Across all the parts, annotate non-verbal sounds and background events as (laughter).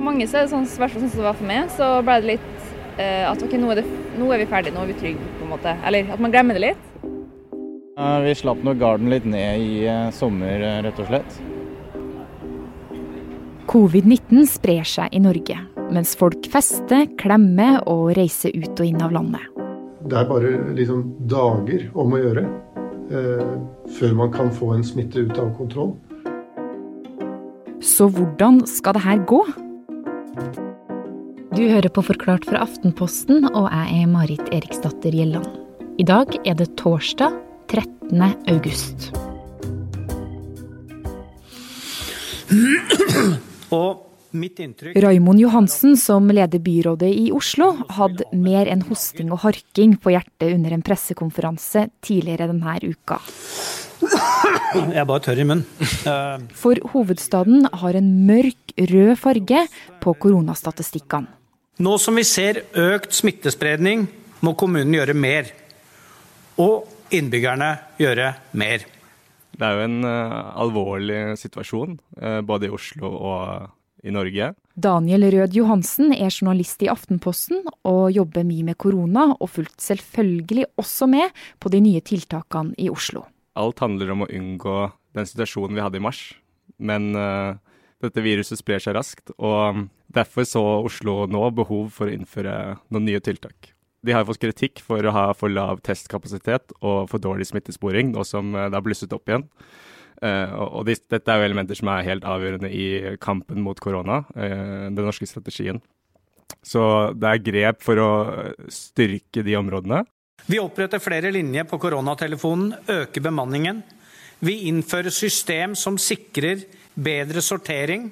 For mange så er det sånn, i hvert fall sånn som det var for meg, så ble det litt eh, at ok, nå er, det, nå er vi ferdige, nå er vi trygge, på en måte. Eller at man glemmer det litt. Vi slapp nå garden litt ned i eh, sommer, eh, rett og slett. Covid-19 sprer seg i Norge, mens folk fester, klemmer og reiser ut og inn av landet. Det er bare liksom dager om å gjøre eh, før man kan få en smitte ut av kontroll. Så hvordan skal det her gå? Du hører på Forklart fra Aftenposten, og jeg er Marit Eriksdatter Gjelland. I dag er det torsdag 13. august. (clears throat) Og mitt inntrykk Raimond Johansen, som leder byrådet i Oslo, hadde mer enn hosting og harking på hjertet under en pressekonferanse tidligere denne uka. Jeg er bare tørr i munnen. For hovedstaden har en mørk rød farge på koronastatistikkene. Nå som vi ser økt smittespredning, må kommunen gjøre mer. Og innbyggerne gjøre mer. Det er jo en uh, alvorlig situasjon, uh, både i Oslo og i Norge. Daniel Rød Johansen er journalist i Aftenposten og jobber mye med korona, og fulgte selvfølgelig også med på de nye tiltakene i Oslo. Alt handler om å unngå den situasjonen vi hadde i mars. Men uh, dette viruset sprer seg raskt, og derfor så Oslo nå behov for å innføre noen nye tiltak. De har fått kritikk for å ha for lav testkapasitet og for dårlig smittesporing, nå som eh, det har blusset opp igjen. Uh, og de, dette er jo elementer som er helt avgjørende i kampen mot korona, uh, den norske strategien. Så det er grep for å styrke de områdene. Vi oppretter flere linjer på koronatelefonen, øker bemanningen. Vi innfører system som sikrer bedre sortering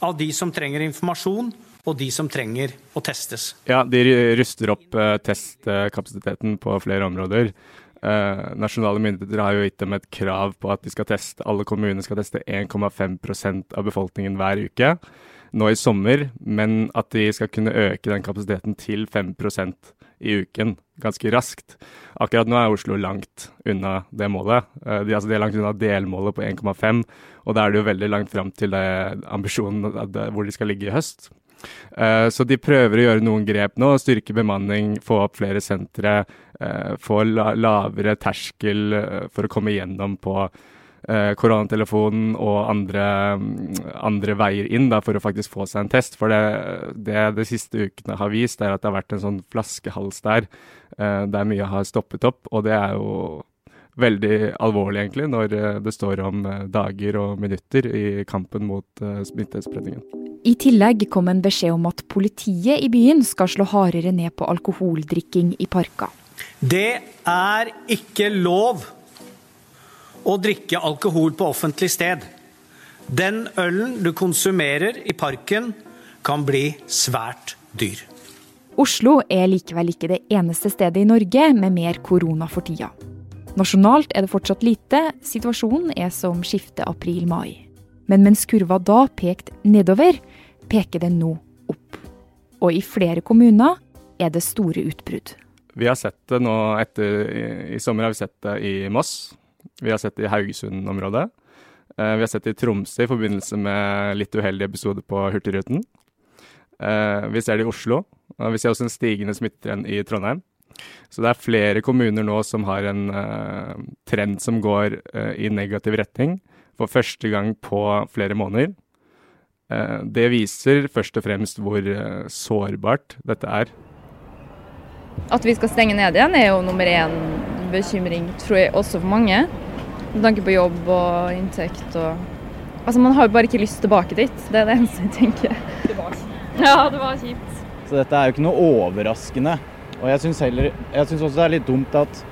av de som trenger informasjon, og de som trenger å testes. Ja, de ru- ruster opp eh, testkapasiteten på flere områder. Eh, nasjonale myndigheter har jo gitt dem et krav på at de skal teste, alle kommuner skal teste 1,5% av befolkningen hver uke nå i sommer, men at de skal kunne øke den kapasiteten til 5% i uken ganske raskt. Akkurat nå er Oslo langt unna det målet. Eh, De, altså de er langt unna delmålet på 1,5, og da er det jo veldig langt fram til det ambisjonen det- hvor de skal ligge i høst. Uh, Så de prøver å gjøre noen grep nå. Styrke bemanning, få opp flere sentre. Uh, Få la lavere terskel for å komme gjennom på koronatelefonen og andre, andre veier inn da, for å faktisk få seg en test. For det, det de siste ukene har vist, er at det har vært en sånn flaskehals der, eh, der mye har stoppet opp. Og det er jo veldig alvorlig, egentlig, når eh, det står om eh, dager og minutter i kampen mot eh, smittespredningen. I tillegg kom en beskjed om at politiet i byen skal slå hardere ned på alkoholdrikking i parker. Det er ikke lov å drikke alkohol på offentlig sted. Den ølen du konsumerer i parken, kan bli svært dyr. Oslo er likevel ikke det eneste stedet i Norge med mer korona for tida. Nasjonalt er det fortsatt lite, situasjonen er som skiftet april-mai. Men mens kurva da pekte nedover, peker den nå opp. Og i flere kommuner er det store utbrudd. Vi har sett det nå etter I, i sommer har vi sett det i Moss. Vi har sett det i Haugesund-området. Eh, vi har sett det i Tromsø i forbindelse med litt uheldige episoder på Hurtigruten. Eh, vi ser det i Oslo. Og vi ser også en stigende smittetrend i Trondheim. Så det er flere kommuner nå som har en eh, trend som går i negativ retning for første gang på flere måneder. Det viser først og fremst hvor sårbart dette er. At vi skal stenge ned igjen er jo nummer én bekymring, tror jeg, også for mange. Med tanke på jobb og inntekt og Altså, man har jo bare ikke lyst tilbake dit. Det er det eneste jeg tenker. Ja, det var kjipt. Så dette er jo ikke noe overraskende. Og jeg syns heller Jeg syns også det er litt dumt at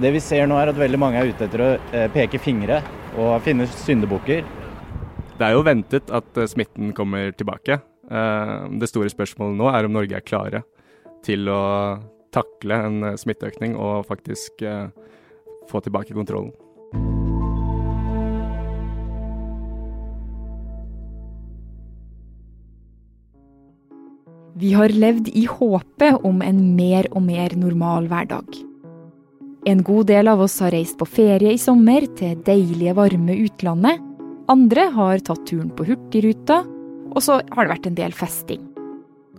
det vi ser nå er at veldig mange er ute etter å eh, peke fingre og finne syndebukker. Det er jo ventet at eh, smitten kommer tilbake. Eh, Det store spørsmålet nå er om Norge er klare til å takle en eh, smitteøkning og faktisk eh, få tilbake kontrollen. Vi har levd i håpet om en mer og mer normal hverdag. En god del av oss har reist på ferie i sommer til deilige, varme utlandet. Andre har tatt turen på Hurtigruta. Og så har det vært en del festing.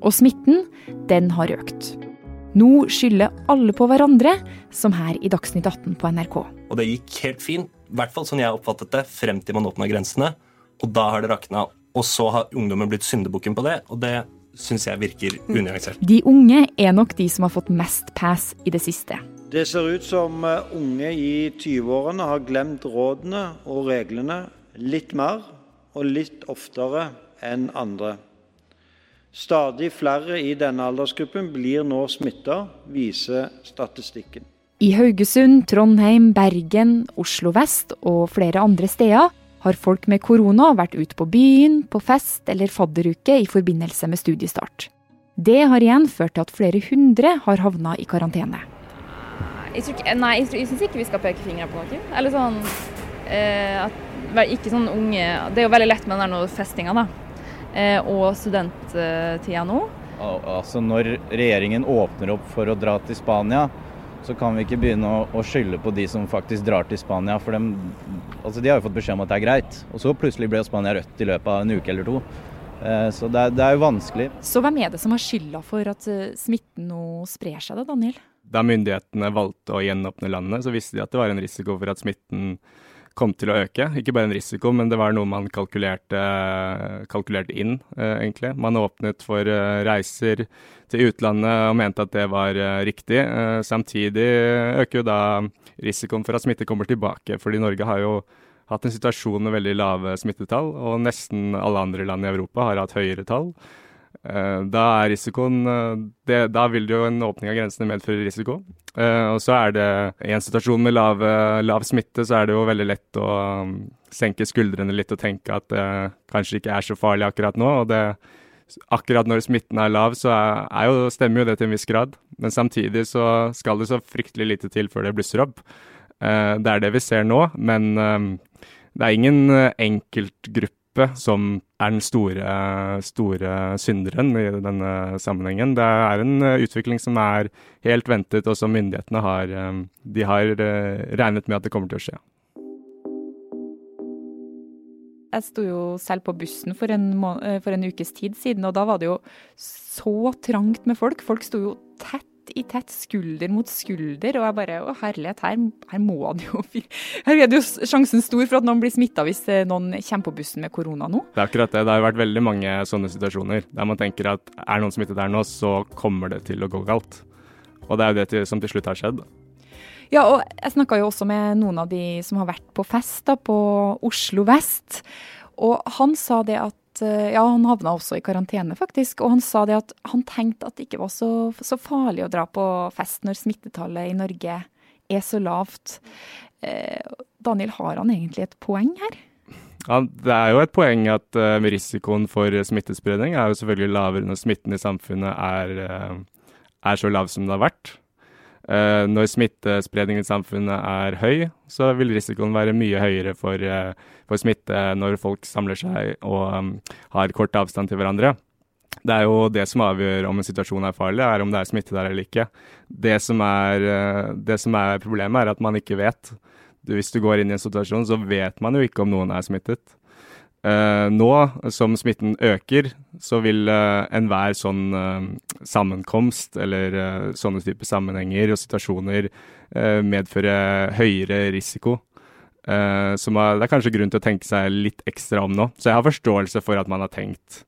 Og smitten, den har økt. Nå skylder alle på hverandre, som her i Dagsnytt 18 på NRK. Og det gikk helt fint, i hvert fall sånn jeg oppfattet det, frem til man åpna grensene. Og da har det rakna. Og så har ungdommen blitt syndebukken på det, og det syns jeg virker unyansert. De unge er nok de som har fått mest pass i det siste. Det ser ut som eh, unge i 20-årene har glemt rådene og reglene litt mer og litt oftere enn andre. Stadig flere i denne aldersgruppen blir nå smitta, viser statistikken. I Haugesund, Trondheim, Bergen, Oslo vest og flere andre steder har folk med korona vært ute på byen, på fest eller fadderuke i forbindelse med studiestart. Det har igjen ført til at flere hundre har havna i karantene. Jeg tror ikke, nei, jeg, jeg syns ikke vi skal peke fingre på noen. Eller sånn eh, at, Ikke sånn unge Det er jo veldig lett med den der festinga, da. Eh, og studenttida nå. Al altså Når regjeringen åpner opp for å dra til Spania, så kan vi ikke begynne å, å skylde på de som faktisk drar til Spania. For dem, altså de har jo fått beskjed om at det er greit. Og så plutselig ble Spania rødt i løpet av en uke eller to. Eh, så det er, det er jo vanskelig. Så hvem er det som har skylda for at eh, smitten nå sprer seg, da, Daniel? Da myndighetene valgte å gjenåpne landet, så visste de at det var en risiko for at smitten kom til å øke. Ikke bare en risiko, men det var noe man kalkulerte, kalkulerte inn, eh, egentlig. Man åpnet for eh, reiser til utlandet og mente at det var eh, riktig. Samtidig øker jo da risikoen for at smitte kommer tilbake, fordi Norge har jo hatt en situasjon med veldig lave smittetall, og nesten alle andre land i Europa har hatt høyere tall. Eh, Da er risikoen eh, det, Da vil jo en åpning av grensene medføre risiko. Eh, Og så er det i en situasjon med lav, lav smitte, så er det jo veldig lett å um, senke skuldrene litt og tenke at det kanskje ikke er så farlig akkurat nå. Og det, akkurat når smitten er lav, så er, jo, stemmer jo det til en viss grad. Men samtidig så skal det så fryktelig lite til før det blusser opp. Det er det vi ser nå, men um, det er ingen eh, enkeltgruppe som er den store, store synderen i denne sammenhengen. Det er en eh, utvikling som er helt ventet, og som myndighetene har, eh, de har eh, regnet med at det kommer til å skje. Jeg sto jo selv på bussen for en, for en ukes tid siden, og da var det jo så trangt med folk. Folk sto jo tett i tett, skulder mot skulder, og jeg bare Å, herlighet, her, her må det jo Her er det jo sjansen stor for at noen blir smitta hvis eh, noen kommer på bussen med korona nå. Det er akkurat det. Det har vært veldig mange sånne situasjoner der man tenker at er noen smittet her nå, så kommer det til å gå galt. Og det er jo det som til slutt har skjedd. Ja, og jeg snakka jo også med noen av de som har vært på fest da, på Oslo vest. Og han sa det at eh, Ja, han havna også i karantene, faktisk. Og han sa det at han tenkte at det ikke var så, så farlig å dra på fest når smittetallet i Norge er så lavt. Eh, Daniel, har han egentlig et poeng her? Ja, det er jo et poeng at uh, risikoen for smittespredning er jo selvfølgelig lavere når smitten i samfunnet er, uh, er så lav som det har vært. Eh, når smittespredningen i samfunnet er høy, så vil risikoen være mye høyere for, eh, for smitte når folk samler seg og um, har kort avstand til hverandre. Det er jo det som avgjør om en situasjon er farlig, er om det er smitte der eller ikke. Det som er, eh, det som er problemet, er at man ikke vet. Hvis du går inn i en situasjon, så vet man jo ikke om noen er smittet. Eh, nå som smitten øker, så vil eh, enhver sånn eh, sammenkomst eller sånne typer sammenhenger og situasjoner medføre høyere risiko. Så man, det er kanskje grunn til å tenke seg litt ekstra om nå. Så jeg har forståelse for at man har tenkt,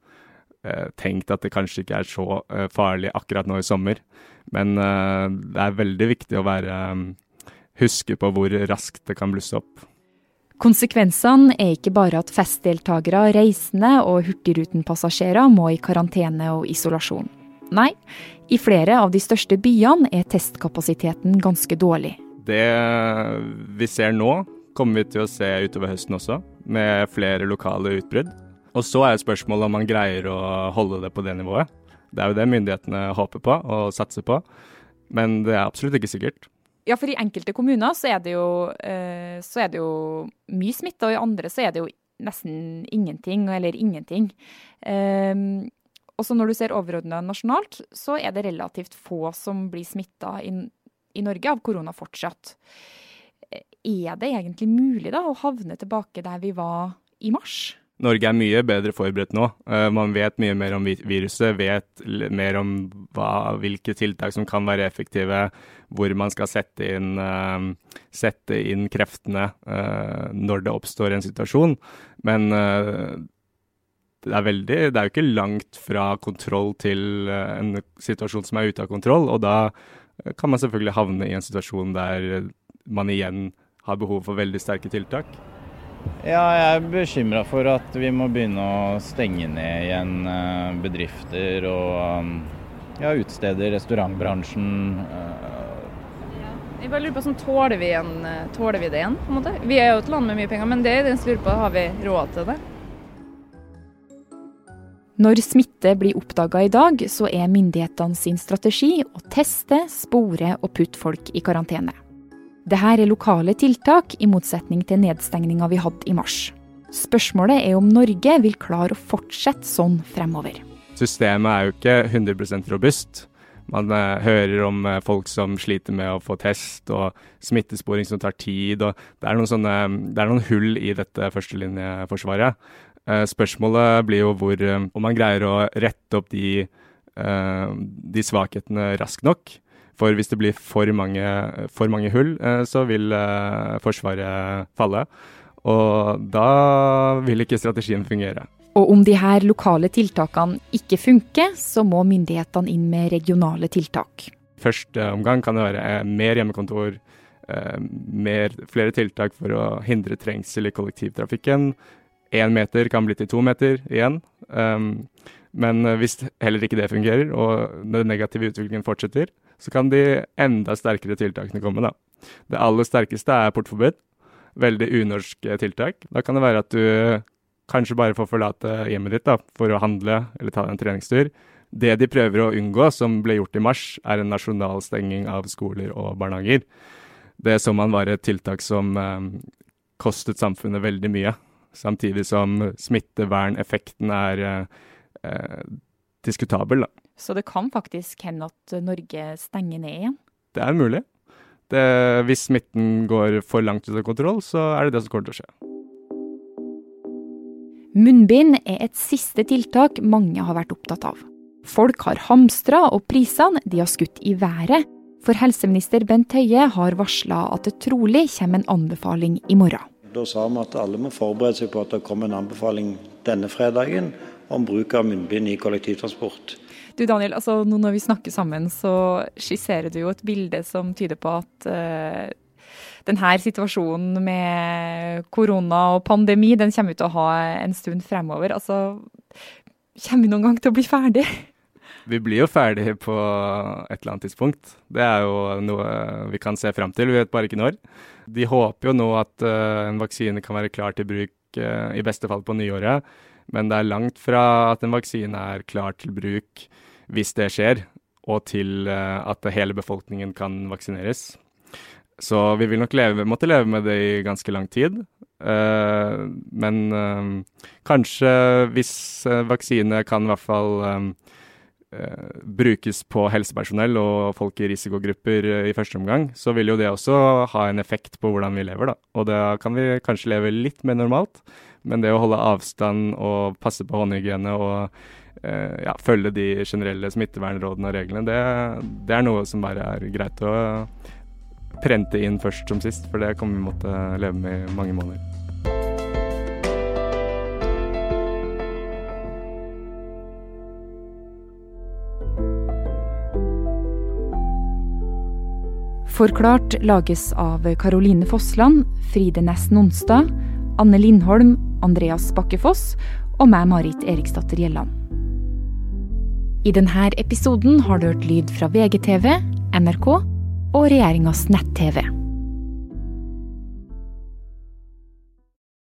tenkt at det kanskje ikke er så farlig akkurat nå i sommer. Men det er veldig viktig å være huske på hvor raskt det kan blusse opp. Konsekvensene er ikke bare at festdeltakere, reisende og Hurtigruten-passasjerer må i karantene og isolasjon. Nei, i flere av de største byene er testkapasiteten ganske dårlig. Det vi ser nå, kommer vi til å se utover høsten også, med flere lokale utbrudd. Og så er spørsmålet om man greier å holde det på det nivået. Det er jo det myndighetene håper på og satser på, men det er absolutt ikke sikkert. Ja, for i enkelte kommuner så er jo, eh, så er det jo mye smitte, og i andre så er det jo nesten ingenting, eller ingenting. Um, og så når du ser overordna nasjonalt, så er det relativt få som blir smitta i, i Norge av korona fortsatt. Er det egentlig mulig da å havne tilbake der vi var i mars? Norge er mye bedre forberedt nå. Uh, man vet mye mer om viruset, vet mer om hva, hvilke tiltak som kan være effektive, hvor man skal sette inn, uh, sette inn kreftene uh, når det oppstår en situasjon. Men det er, veldig, det er jo ikke langt fra kontroll til en situasjon som er ute av kontroll. Og da kan man selvfølgelig havne i en situasjon der man igjen har behov for veldig sterke tiltak. Ja, jeg er bekymra for at vi må begynne å stenge ned igjen eh, bedrifter og um, ja, utesteder, restaurantbransjen. Jeg bare lurer på sånn, tåler vi, eh, tåler vi det igjen? på en måte? Vi er jo et land med mye penger, men det er det jeg lurer på, har vi råd til det? Når smitte blir oppdaga i dag, så er myndighetene sin strategi å teste, spore og putte folk i karantene. Dette er lokale tiltak, i motsetning til nedstengninga vi hadde i mars. Spørsmålet er om Norge vil klare å fortsette sånn fremover. Systemet er jo ikke 100% robust. Man uh, hører om uh, folk som sliter med å få test, og smittesporing som tar tid. og Det er noen, sånne, det er noen hull i dette førstelinjeforsvaret. Uh, spørsmålet blir jo hvor, om man greier å rette opp de, de svakhetene raskt nok. For hvis det blir for mange, for mange hull, eh, så vil eh, Forsvaret falle. Og da vil ikke strategien fungere. Og om de her lokale tiltakene ikke funker, så må myndighetene inn med regionale tiltak. Første omgang kan det være eh, mer hjemmekontor, mer, flere tiltak for å hindre trengsel i kollektivtrafikken. Én meter kan bli til to meter igjen. Men hvis heller ikke det fungerer, og den negative utviklingen fortsetter, så kan de enda sterkere tiltakene komme. da. Det aller sterkeste er portforbud. Veldig unorsk tiltak. Da kan det være at du kanskje bare får forlate hjemmet ditt da, for å handle eller ta en treningstur. Det de prøver å unngå, som ble gjort i mars, er en nasjonal stenging av skoler og barnehager. Det så man var et tiltak som eh, kostet samfunnet veldig mye. Samtidig som smitteverneffekten er eh, eh diskutabel. da. Så det kan faktisk hende at Norge stenger ned igjen? Det er mulig. Det, hvis smitten går for langt ut av kontroll, så er det det som kommer til å skje. Munnbind er et siste tiltak mange har vært opptatt av. Folk har hamstra, og prisene de har skutt i været. For helseminister Bent Høie har varsla at det trolig kommer en anbefaling i morgen. Da sa vi at alle må forberede seg på at det kommer en anbefaling denne fredagen om bruk av munnbind i kollektivtransport. Du Daniel, altså nå når vi snakker sammen, så skisserer du jo et bilde som tyder på at uh, denne situasjonen med korona og pandemi, den kommer vi til å ha en stund fremover. Altså, kommer vi noen gang til å bli ferdig? (laughs) Vi blir jo ferdig på et eller annet tidspunkt. Det er jo noe vi kan se fram til, vi vet bare ikke når. De håper jo nå at uh, en vaksine kan være klar til bruk uh, i beste fall på nyåret. Men det er langt fra at en vaksine er klar til bruk hvis det skjer, og til eh, at hele befolkningen kan vaksineres. Så vi vil nok leve, måtte leve med det i ganske lang tid. Uh, men uh, kanskje hvis vaksine kan i hvert fall brukes på helsepersonell og folk i risikogrupper i første omgang, så vil jo det også ha en effekt på hvordan vi lever, da. Og da kan vi kanskje leve litt mer normalt. Men det å holde avstand og passe på håndhygiene og eh, ja, følge de generelle smittevernrådene og reglene, det, det, er noe som bare er greit å prente inn først som sist. For det kommer vi måtte leve med i mange måneder. Forklart lages av Caroline Fossland, Fride Næss Nonstad, Anne Lindholm, Andreas Bakkefoss og meg, Marit Eriksdatter Gjelland. I denne episoden har du hørt lyd fra VGTV, NRK og regjeringas nett-TV.